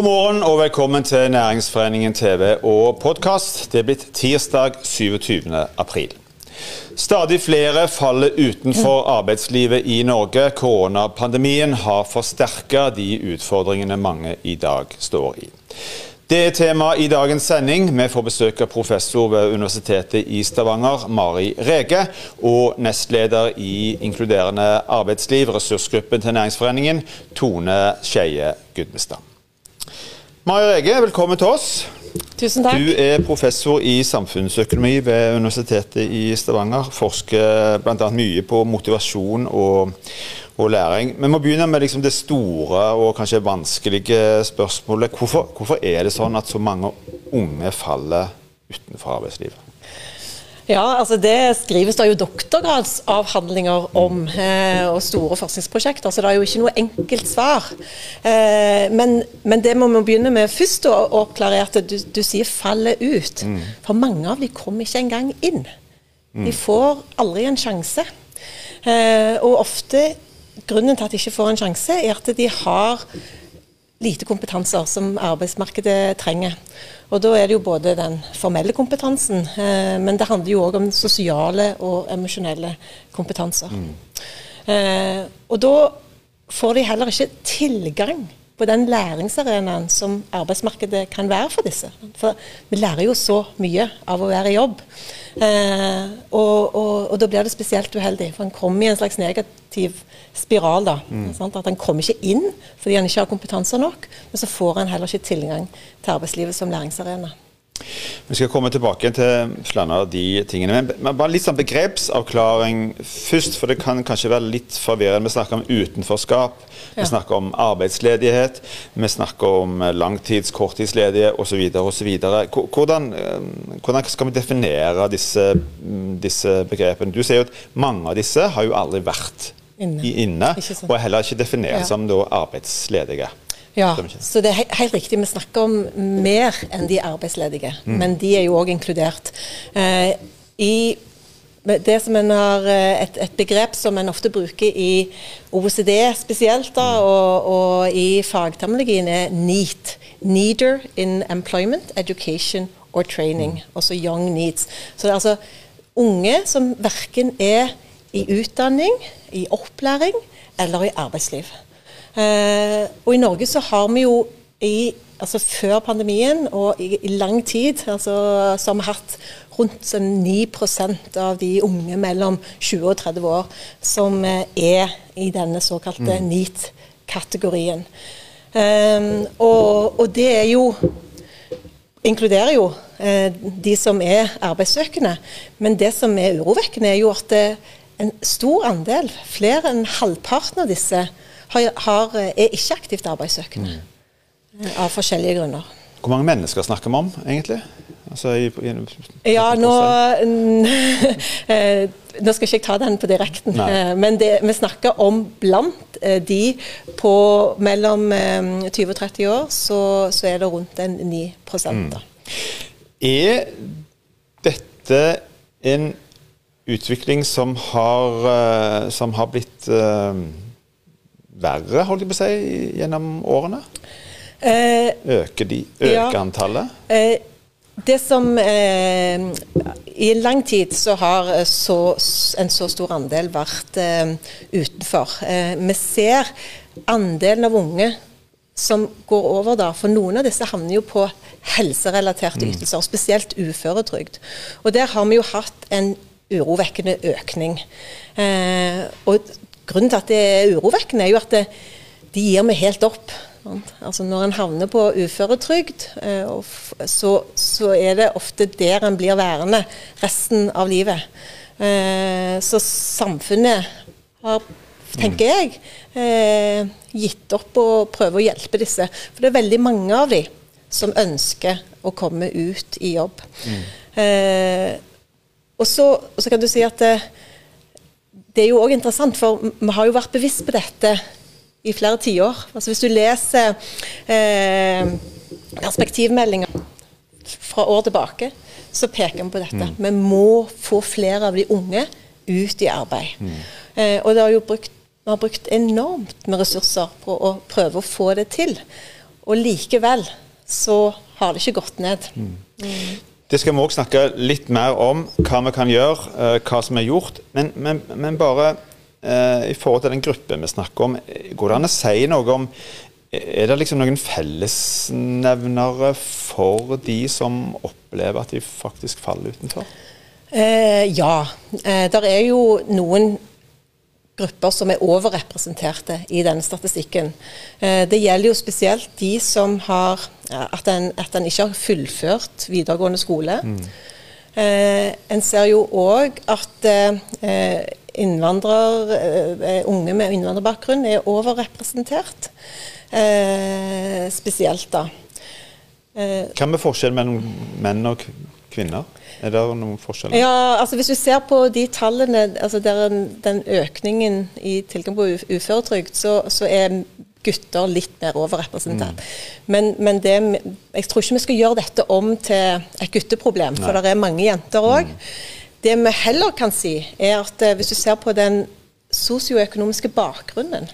God morgen og velkommen til Næringsforeningen TV og podkast. Det er blitt tirsdag 27. april. Stadig flere faller utenfor arbeidslivet i Norge. Koronapandemien har forsterket de utfordringene mange i dag står i. Det er tema i dagens sending. Vi får besøk av professor ved Universitetet i Stavanger, Mari Rege, og nestleder i Inkluderende arbeidsliv, ressursgruppen til Næringsforeningen, Tone Skeie Gudmestad. Mari Rege, velkommen til oss. Tusen takk. Du er professor i samfunnsøkonomi ved Universitetet i Stavanger. Forsker bl.a. mye på motivasjon og, og, læring. Vi må begynne med liksom det store og kanskje vanskelige spørsmålet. Hvorfor, hvorfor er det sånn at så mange unge faller utenfor arbeidslivet? Ja, altså Det skrives da jo doktorgradsavhandlinger om, eh, og store forskningsprosjekter, så det er jo ikke noe enkelt svar. Eh, men, men, det må vi begynne med først å oppklare, at du, du sier 'faller ut'. Mm. For mange av de kommer ikke engang inn. Mm. De får aldri en sjanse. Eh, og ofte grunnen til at de ikke får en sjanse, er at de har lite kompetanser som arbeidsmarkedet trenger. Og Da er det jo både den formelle kompetansen, eh, men det handler jo òg om sosiale og emosjonelle kompetanser. Mm. Eh, og da får de heller ikke tilgang på den læringsarenaen som arbeidsmarkedet kan være for disse. For vi lærer jo så mye av å være i jobb. Eh, og, og, og, da blir det spesielt uheldig, for en kommer i en slags negativ spiral. da, mm. At en kommer ikke inn fordi en ikke har kompetanse nok, men så får en heller ikke tilgang til arbeidslivet som læringsarena. Vi skal komme tilbake til flere av de tingene. Men bare litt sånn begrepsavklaring først, for det kan kanskje være litt forvirrende. Vi snakker om utenforskap, vi snakker om arbeidsledighet, vi snakker om langtids-, korttidsledige osv. osv. Hvordan, eh, hvordan skal vi definere disse, disse begrepene? Du sier jo at mange av disse har jo aldri vært inne, inne og er heller ikke definert ja. som arbeidsledige. Ja, så det er helt riktig. Vi snakker om mer enn de arbeidsledige, mm. men de er jo òg inkludert. Eh, I det som en har, eh, et, et, begrep som en ofte bruker i OECD spesielt, da, mm. og, og, i fagterminologien, er NEAT. Needer in Employment, Education or Training. Altså Young Needs. Så det er altså unge som verken er i utdanning, i opplæring eller i arbeidsliv. Eh, og i Norge så har vi jo i, altså før pandemien og i, i lang tid altså, så har vi hatt rundt 9% av de unge mellom 20 og 30 år som eh, er i denne såkalte mm. NEAT-kategorien. Um, og, og, det er jo inkluderer jo eh, de som er arbeidssøkende. Men det som er urovekkende, er jo at en stor andel, flere enn halvparten av disse, har, har, er ikke aktivt arbeidssøkende. Mm. Av forskjellige grunner. Hvor mange mennesker snakker vi om, egentlig? Altså, i, i, ja, nå, eh, nå skal ikke jeg ta den på direkten, Nei. Eh, men det, vi snakker om blant eh, de på mellom 20 og 30 år, så, så er det rundt en 9 mm. Er dette en utvikling som har, som har blitt uh, verre, holdt jeg på å si, gjennom årene? Eh, øker de, øker ja, antallet? Eh, det som eh, I lang tid så har eh, så, en så stor andel vært eh, utenfor. Eh, vi ser andelen av unge som går over da, for noen av disse havner jo på helserelaterte mm. ytelser, spesielt uføretrygd. Og der har vi jo hatt en urovekkende økning. Eh, og Grunnen til at det er urovekkende, er jo at det, de gir meg helt opp. Altså Når en havner på uføretrygd, eh, så, så, er det ofte der en blir værende resten av livet. Eh, så samfunnet har, tenker jeg, eh, gitt opp å prøve å hjelpe disse. For det er veldig mange av de som ønsker å komme ut i jobb. Mm. og, så, og, så, kan du si at det er jo òg interessant, for vi har jo vært bevisst på dette i flere tiår. Altså hvis du leser eh, perspektivmeldinger fra år tilbake, så peker vi på dette. Mm. Vi må få flere av de unge ut i arbeid. Mm. Eh, og det har jo brukt, vi har brukt enormt med ressurser på å prøve å få det til. Og likevel så har det ikke gått ned. Mm. Det skal vi òg snakke litt mer om, hva vi kan gjøre, eh, hva som er gjort. Men, men, men bare eh, i forhold til den gruppen vi snakker om, går det an å si noe om Er det liksom noen fellesnevnere for de som opplever at de faktisk faller utenfor? Eh, ja. Eh, det er jo noen grupper som er overrepresenterte i denne statistikken. Eh, det gjelder jo spesielt de som har at en, at en ikke har fullført videregående skole. Mm. Eh, en ser jo òg at eh, innvandrer, unge med innvandrerbakgrunn er overrepresentert. Spesielt, da. Hva med forskjell mellom menn og kvinner? Er det noen forskjeller? Ja, altså Hvis du ser på de tallene, altså der den økningen i tilgang på uføretrygd, så, så er gutter litt mer overrepresentert. Mm. Men, men det, jeg tror ikke vi skal gjøre dette om til et gutteproblem, Nei. for det er mange jenter òg. Mm. Det vi heller kan si, er at eh, hvis du ser på den sosioøkonomiske bakgrunnen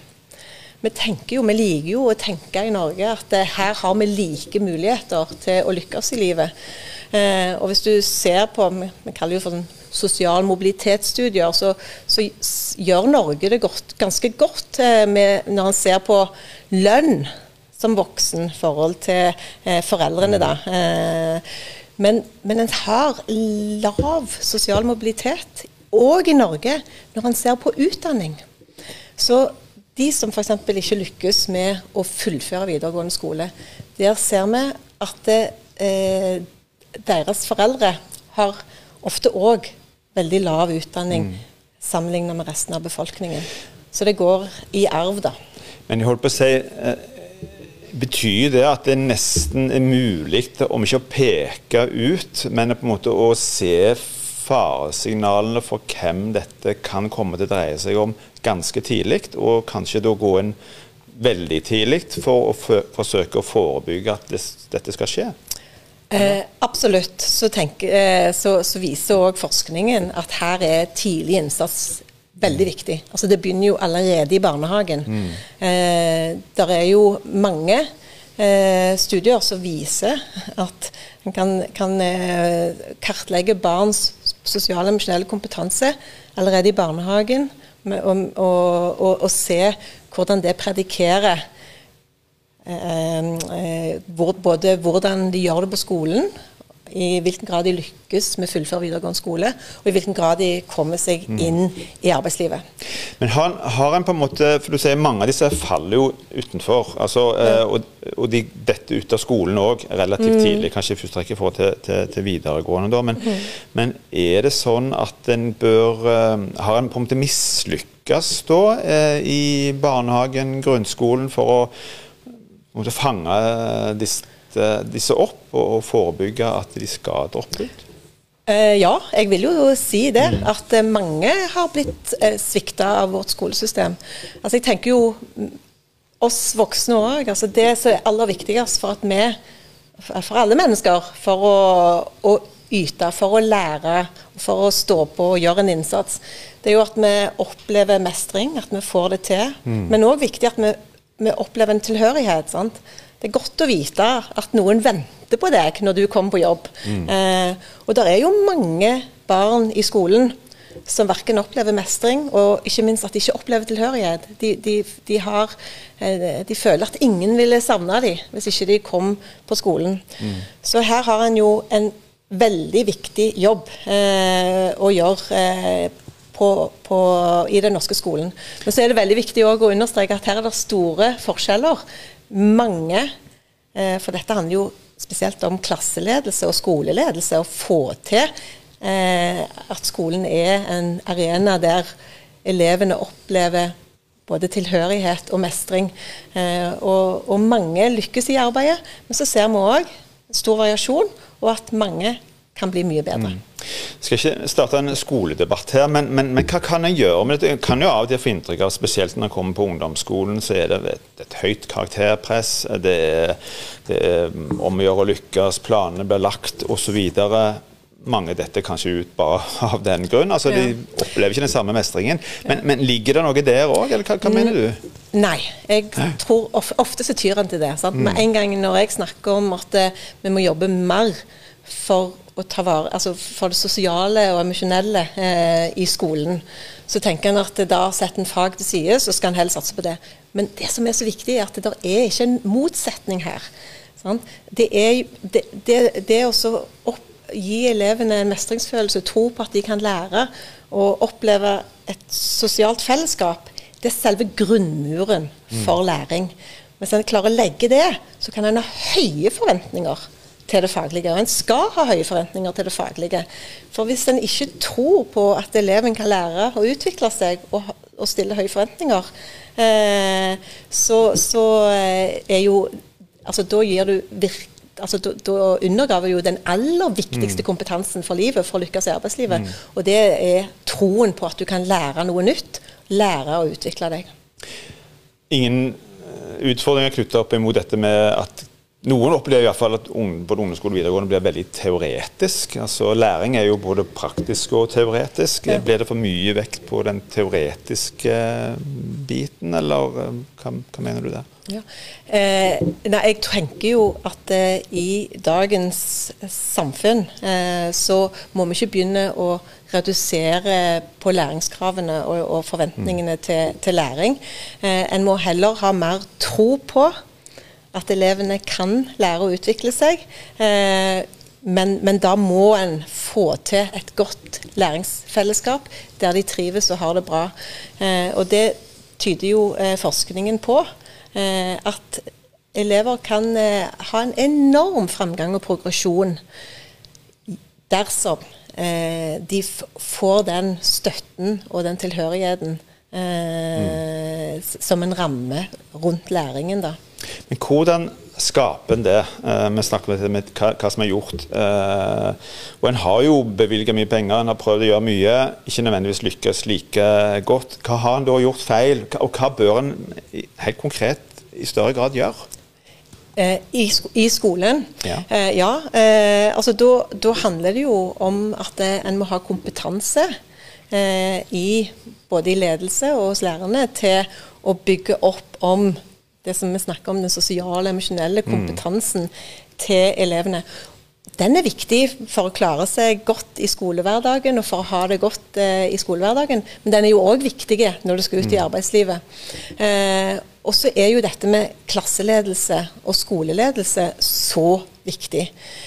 vi tenker jo, vi liker jo å tenke i Norge at eh, her har vi like muligheter til å lykkes i livet. Eh, og hvis du ser på vi kaller det for sånn sosial mobilitetsstudier, så, så, gjør Norge det godt, ganske godt eh, med, når en ser på lønn som voksen i forhold til eh, foreldrene. da. Men, men en har lav sosial mobilitet òg i Norge når en ser på utdanning. Så de som f.eks. ikke lykkes med å fullføre videregående skole, der ser vi at det, eh, deres foreldre har ofte òg veldig lav utdanning mm. sammenlignet med resten av befolkningen. Så det går i arv, da. Men jeg holdt på å si eh, Betyr det at det nesten er mulig, om ikke å peke ut, men på en måte å se faresignalene for hvem dette kan komme til å dreie seg om ganske tidlig, og kanskje da gå inn veldig tidlig for å forsøke å forebygge at det, dette skal skje? Eh, absolutt. Så, tenk, eh, så, så viser òg forskningen at her er tidlig innsats veldig mm. viktig. Altså Det begynner jo allerede i barnehagen. Mm. Eh, der er jo mange eh, studier som viser at en kan, kan eh, kartlegge barns sosiale og emosjonelle kompetanse allerede i barnehagen, med, og, og, og, og se hvordan det predikerer både hvordan de gjør det på skolen, i hvilken grad de lykkes med å fullføre videregående skole, og i hvilken grad de kommer seg mm. inn i arbeidslivet. Men har, har en på en måte, for du sier Mange av disse faller jo utenfor. altså, ja. Eh, og, og de detter ut av skolen òg relativt mm. tidlig, kanskje i første rekke for til, til, til, videregående. da, men, mm. men, er det sånn at en bør Har en på en måte mislykkes da i barnehagen, grunnskolen, for å måtte fange disse, disse opp og, forebygge at de skal droppe ut? Eh, ja, jeg vil jo si det. Mm. At eh, mange har blitt eh, svikta av vårt skolesystem. Altså jeg tenker jo oss voksne òg. Altså det som er aller viktigst for at vi, for alle mennesker, for å, å yte, for å lære, for å stå på og gjøre en innsats, det er jo at vi opplever mestring, at vi får det til. Mm. Men òg viktig at vi vi opplever en tilhørighet. Sant? Det er godt å vite at noen venter på deg når du kommer på jobb. Mm. Eh, og det er jo mange barn i skolen som verken opplever mestring, og ikke minst at de ikke opplever tilhørighet. De, de, de, har, eh, de føler at ingen ville savne dem hvis ikke de kom på skolen. Mm. Så her har en jo en veldig viktig jobb eh, å gjøre eh, på, på, i den norske skolen. Men så er det veldig viktig å understreke at her er det store forskjeller. Mange, eh, for dette handler jo spesielt om klasseledelse og skoleledelse. Å få til eh, at skolen er en arena der elevene opplever både tilhørighet og mestring. Eh, og, og, mange lykkes i arbeidet, men så ser vi òg stor variasjon, og at mange kan bli mye bedre. Mm. Jeg skal ikke starte en skoledebatt her, men, men, men hva kan en gjøre? Men det kan jo av og til få inntrykk av, spesielt når en kommer på ungdomsskolen, så er det et, høyt karakterpress. Det er, det er om å gjøre å lykkes, planene blir lagt osv. Mange detter kanskje ut bare av den grunn. altså ja. De opplever ikke den samme mestringen. Men, men ligger det noe der òg, eller hva, hva, mener du? Nei. Jeg tror of, Ofte så tyr en til det. Sant? Med en gang når jeg snakker om at eh, vi må jobbe mer for å ta vare, altså for det sosiale og emosjonelle eh, i skolen, så tenker en at da setter en fag til side, så skal en heller satse på det. Men det som er så viktig, er at det er ikke en motsetning her. Sant? Det er det, det, det å gi elevene en mestringsfølelse, tro på at de kan lære og oppleve et sosialt fellesskap, det er selve grunnmuren for læring. Hvis en klarer å legge det, så kan en ha høye forventninger til det faglige. Og en skal ha høye forventninger til det faglige. For hvis en ikke tror på at eleven kan lære å utvikle seg og, og stille høye forventninger, eh, så, så, eh, er jo Altså da gir du virke altså, da, da, undergraver jo den aller viktigste mm. kompetansen for livet, for å lykkes i arbeidslivet. Mm. Og det er troen på at du kan lære noe nytt. Lære å utvikle deg. Ingen eh, utfordringer knytta opp imot dette med at noen opplever i hvert fall at både ungdomsskole og videregående blir veldig teoretisk. Altså Læring er jo både praktisk og teoretisk. Ja. Blir det for mye vekt på den teoretiske biten, eller eh, hva, hva mener du der? Ja. Eh, nei, jeg tenker jo at eh, i dagens samfunn eh, så må vi ikke begynne å redusere på læringskravene og, og forventningene mm. til, til, læring. Eh, en må heller ha mer tro på at elevene kan lære å utvikle seg. Eh, men, men, da må en få til et godt læringsfellesskap der de trives og har det bra. Eh, og det tyder jo eh, forskningen på. at elever kan ha en enorm framgang og progresjon dersom de får den støtten og den tilhørigheten mm. som en ramme rundt læringen. da. Men hvordan skaper en det? Uh, vi snakker om hva, hva, som er gjort. Uh, og En har jo bevilga mye penger, en har prøvd å gjøre mye. Ikke nødvendigvis lykkes like godt. Hva har en da gjort feil, og hva bør en helt konkret i større grad gjøre? Uh, i, i, skolen? Ja. ja altså Da handler det jo om at en må ha kompetanse i både i ledelse og hos lærerne til å bygge opp om det som vi snakker om, den sosiale, emosjonelle mm. kompetansen mm. til elevene. Den er viktig for å klare seg godt i skolehverdagen og for å ha det godt eh, i skolehverdagen, men den er jo òg viktig når du skal ut i mm. arbeidslivet. Eh, og så er jo dette med klasseledelse og skoleledelse så viktig.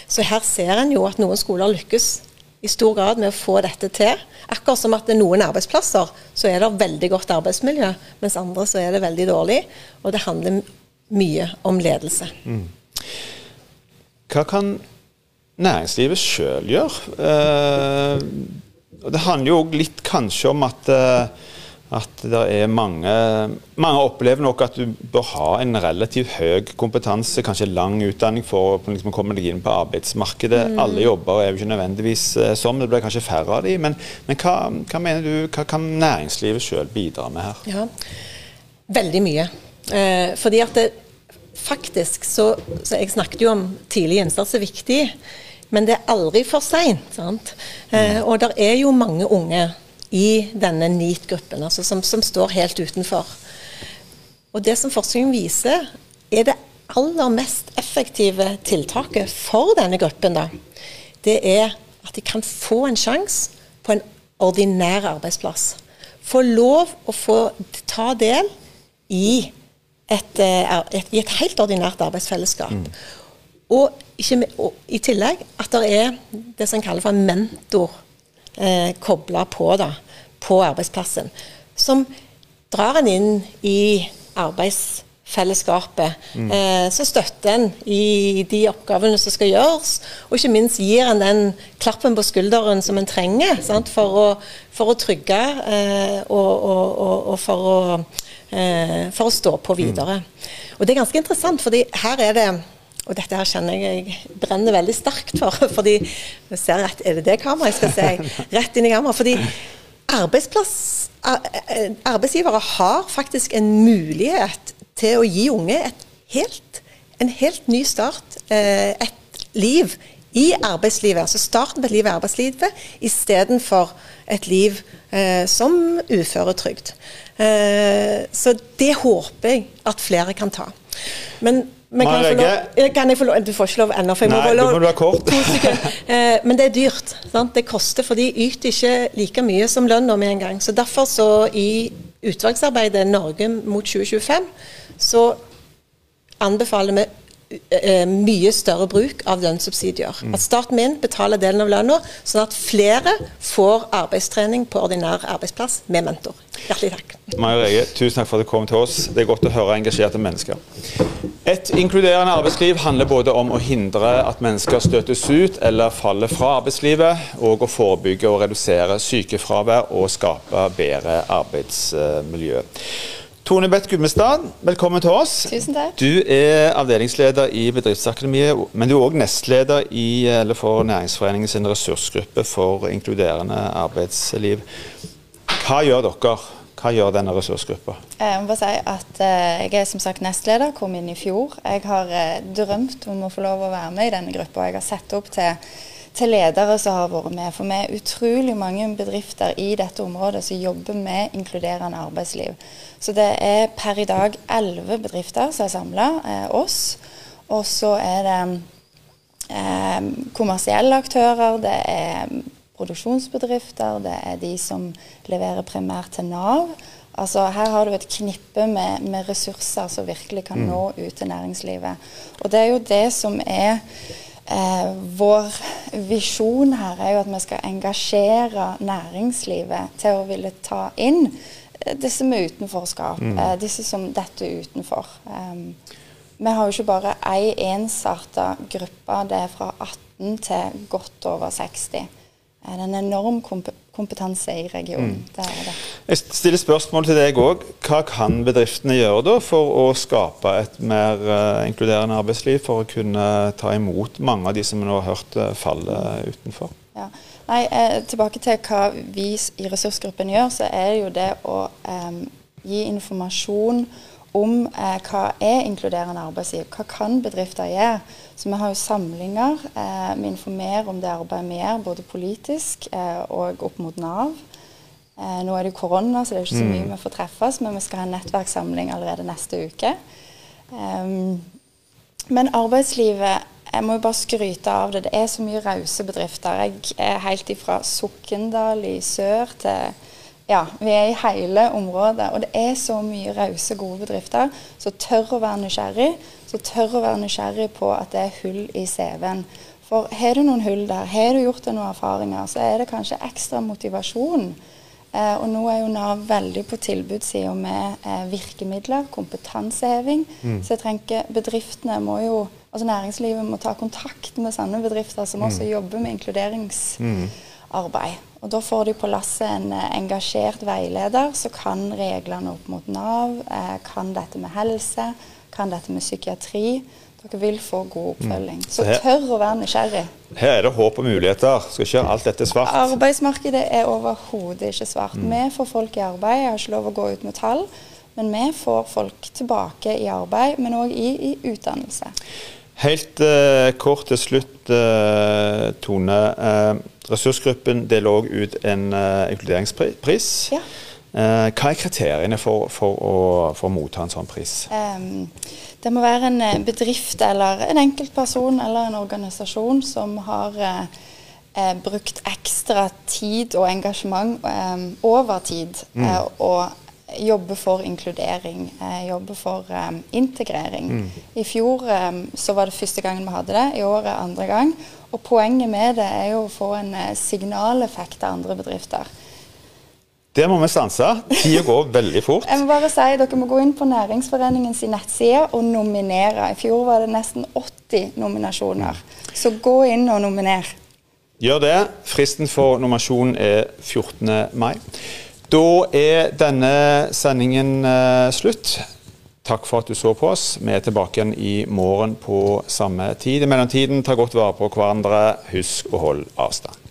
Så her ser en jo at noen skoler lykkes i stor grad med å få dette til. Akkurat som at det er noen arbeidsplasser så er det veldig godt arbeidsmiljø, mens andre så er det veldig dårlig. Og det handler mye om ledelse. Mm. Hva kan næringslivet sjøl gjøre? Eh, det handler jo litt kanskje om at eh, at det er mange Mange opplever nok at du bør ha en relativt høy kompetanse, kanskje lang utdanning for å liksom komme deg inn på arbeidsmarkedet. Mm. Alle jobber er jo ikke nødvendigvis eh, sånn, det blir kanskje færre av dem. Men, men hva, hva, mener du, hva kan næringslivet sjøl bidra med her? Ja, Veldig mye. Eh, fordi at det, faktisk så, så Jeg snakket jo om tidlig innsats er viktig, men det er aldri for seint. Eh, og det er jo mange unge i denne NEAT-gruppen, altså som, som, står helt utenfor. Og Det som forskningen viser, er det aller mest effektive tiltaket for denne gruppen, da, det er at de kan få en sjanse på en ordinær arbeidsplass. Få lov å få ta del i et, eh, et, i et helt ordinært arbeidsfellesskap. Mm. Og, ikke, og, i tillegg at det er det som en kaller for en mentor eh, kobla på, da, på arbeidsplassen. Som drar en inn i arbeidsfellesskapet. Mm. Eh, så støtter en i de oppgavene som skal gjøres, og ikke minst gir en den klappen på skulderen som en trenger for å, for, å, trygge eh, og, og, og, og for, å, eh, for, å, stå på videre. Mm. Og Det er ganske interessant, fordi her er det og dette her kjenner jeg jeg brenner veldig sterkt for. fordi vi ser rett, Er det det kameraet jeg skal se? Rett inn i kameraet. fordi arbeidsgivere har faktisk en mulighet til å gi unge helt, en helt ny start. Eh, et liv i arbeidslivet. Altså starten på et liv i arbeidslivet istedenfor et liv eh, som uføretrygd. Eh, så det håper jeg at flere kan ta. Men, men kan, jeg få lov, kan jeg få lov Du får ikke lov ennå. for jeg Nei, må få lov, du må være kort. eh, men det er dyrt. Sant? Det koster, for de yter ikke like mye som lønna med en gang. Så derfor så i utvalgsarbeidet Norge mot 2025 så anbefaler vi mye større bruk av lønnssubsidier. Mm. At staten min betaler delen av lønna, sånn at flere får arbeidstrening på ordinær arbeidsplass med mentor. Hjertelig takk. Maja Rege, tusen takk for at du kom til oss. Det er godt å høre engasjerte mennesker. Et inkluderende arbeidsliv handler både om å hindre at mennesker støtes ut eller faller fra arbeidslivet, og å forebygge og redusere sykefravær og skape bedre arbeidsmiljø. Tone Beth Gummestad, velkommen til oss. Tusen takk. Du er avdelingsleder i Bedriftsakademiet, men du er òg nestleder i, for Næringsforeningen sin ressursgruppe for inkluderende arbeidsliv. Hva gjør dere? Hva gjør denne ressursgruppa? Jeg må bare si at eh, jeg er som sagt nestleder, kom inn i fjor. Jeg har eh, drømt om å få lov å være med i denne gruppa. Jeg har sett opp til, til ledere som har vært med. For vi er utrolig mange bedrifter i dette området som jobber med inkluderende arbeidsliv. Så det er per i dag elleve bedrifter som er samla, eh, oss. Og så er det eh, kommersielle aktører, det er produksjonsbedrifter, det er de som leverer primært til Nav. Altså Her har du et knippe med, med ressurser som virkelig kan nå ut til næringslivet. Og det er jo det som er eh, vår visjon her, er jo at vi skal engasjere næringslivet til å ville ta inn eh, disse med utenforskap. Mm. Eh, disse som detter utenfor. Um, vi har jo ikke bare ei ensarta gruppe. Det er fra 18 til godt over 60 Det er en enorm kompetanse i regionen. Mm. Jeg stiller spørsmål til deg òg. Hva kan bedriftene gjøre da for å skape et mer uh, inkluderende arbeidsliv, for å kunne ta imot mange av de som vi nå har hørt uh, falle utenfor? Ja. Nei, eh, tilbake til hva vi i ressursgruppen gjør, så er det jo det å eh, gi informasjon om eh, hva er inkluderende arbeidsliv. Hva kan bedrifter gjøre? Så Vi har jo samlinger. Eh, vi informerer om det arbeidet vi gjør, både politisk eh, og opp mot Nav. Eh, nå er det jo korona, så det er ikke så mye mm. vi får treffes, men vi skal ha en nettverkssamling allerede neste uke. Um, men arbeidslivet jeg må jo bare skryte av det. Det er så mye rause bedrifter. Jeg er helt ifra Sokndal i sør til ja, vi er i hele området. Og det er så mye rause, gode bedrifter som tør å være nysgjerrig. Som tør å være nysgjerrig på at det er hull i CV-en. For har du noen hull der, har du gjort deg noen erfaringer, så er det kanskje ekstra motivasjon. Eh, og nå er jo Nav veldig på tilbudssida med eh, virkemidler, kompetanseheving. Mm. Så jeg tenker bedriftene må jo Altså næringslivet må ta kontakt med sånne bedrifter som mm. også jobber med inkluderings... Mm. Og Da får de på lasset en eh, engasjert veileder som kan reglene opp mot Nav, eh, kan dette med helse, kan dette med psykiatri. Dere vil få god oppfølging. Mm. Så tør å være nysgjerrig. Her er det håp og muligheter. Skal ikke alt dette svart? Arbeidsmarkedet er overhodet ikke svart. Mm. Vi får folk i arbeid. Jeg har ikke lov å gå ut med tall. Men vi får folk tilbake i arbeid, men òg i, i, utdannelse. Helt eh, kort til slutt, eh, Tone. Uh, Ressursgruppen deler òg ut en uh, inkluderingspris. Ja. Uh, hva er kriteriene for, for, å, for, å, motta en sånn pris? Um, det må være en eh, bedrift eller en enkeltperson eller en organisasjon som har uh, uh, brukt ekstra tid og engasjement um, over tid mm. og jobbe for inkludering, jobbe for um, integrering. Mm. I fjor så var det første gangen vi hadde det, i år er andre gang. Og Poenget med det er jo å få en eh, signaleffekt av andre bedrifter. Der må vi stanse. Tida går veldig fort. Jeg må bare si, Dere må gå inn på Næringsforeningens nettside og nominere. I fjor var det nesten 80 nominasjoner. Så gå inn og nominer. Gjør det. Fristen for nominasjon er 14. mai. Da er denne sendingen uh, slutt. Takk for at du så på oss. Vi er tilbake igjen i morgen på samme tid. I mellomtiden, ta godt vare på hverandre. Husk å holde avstand.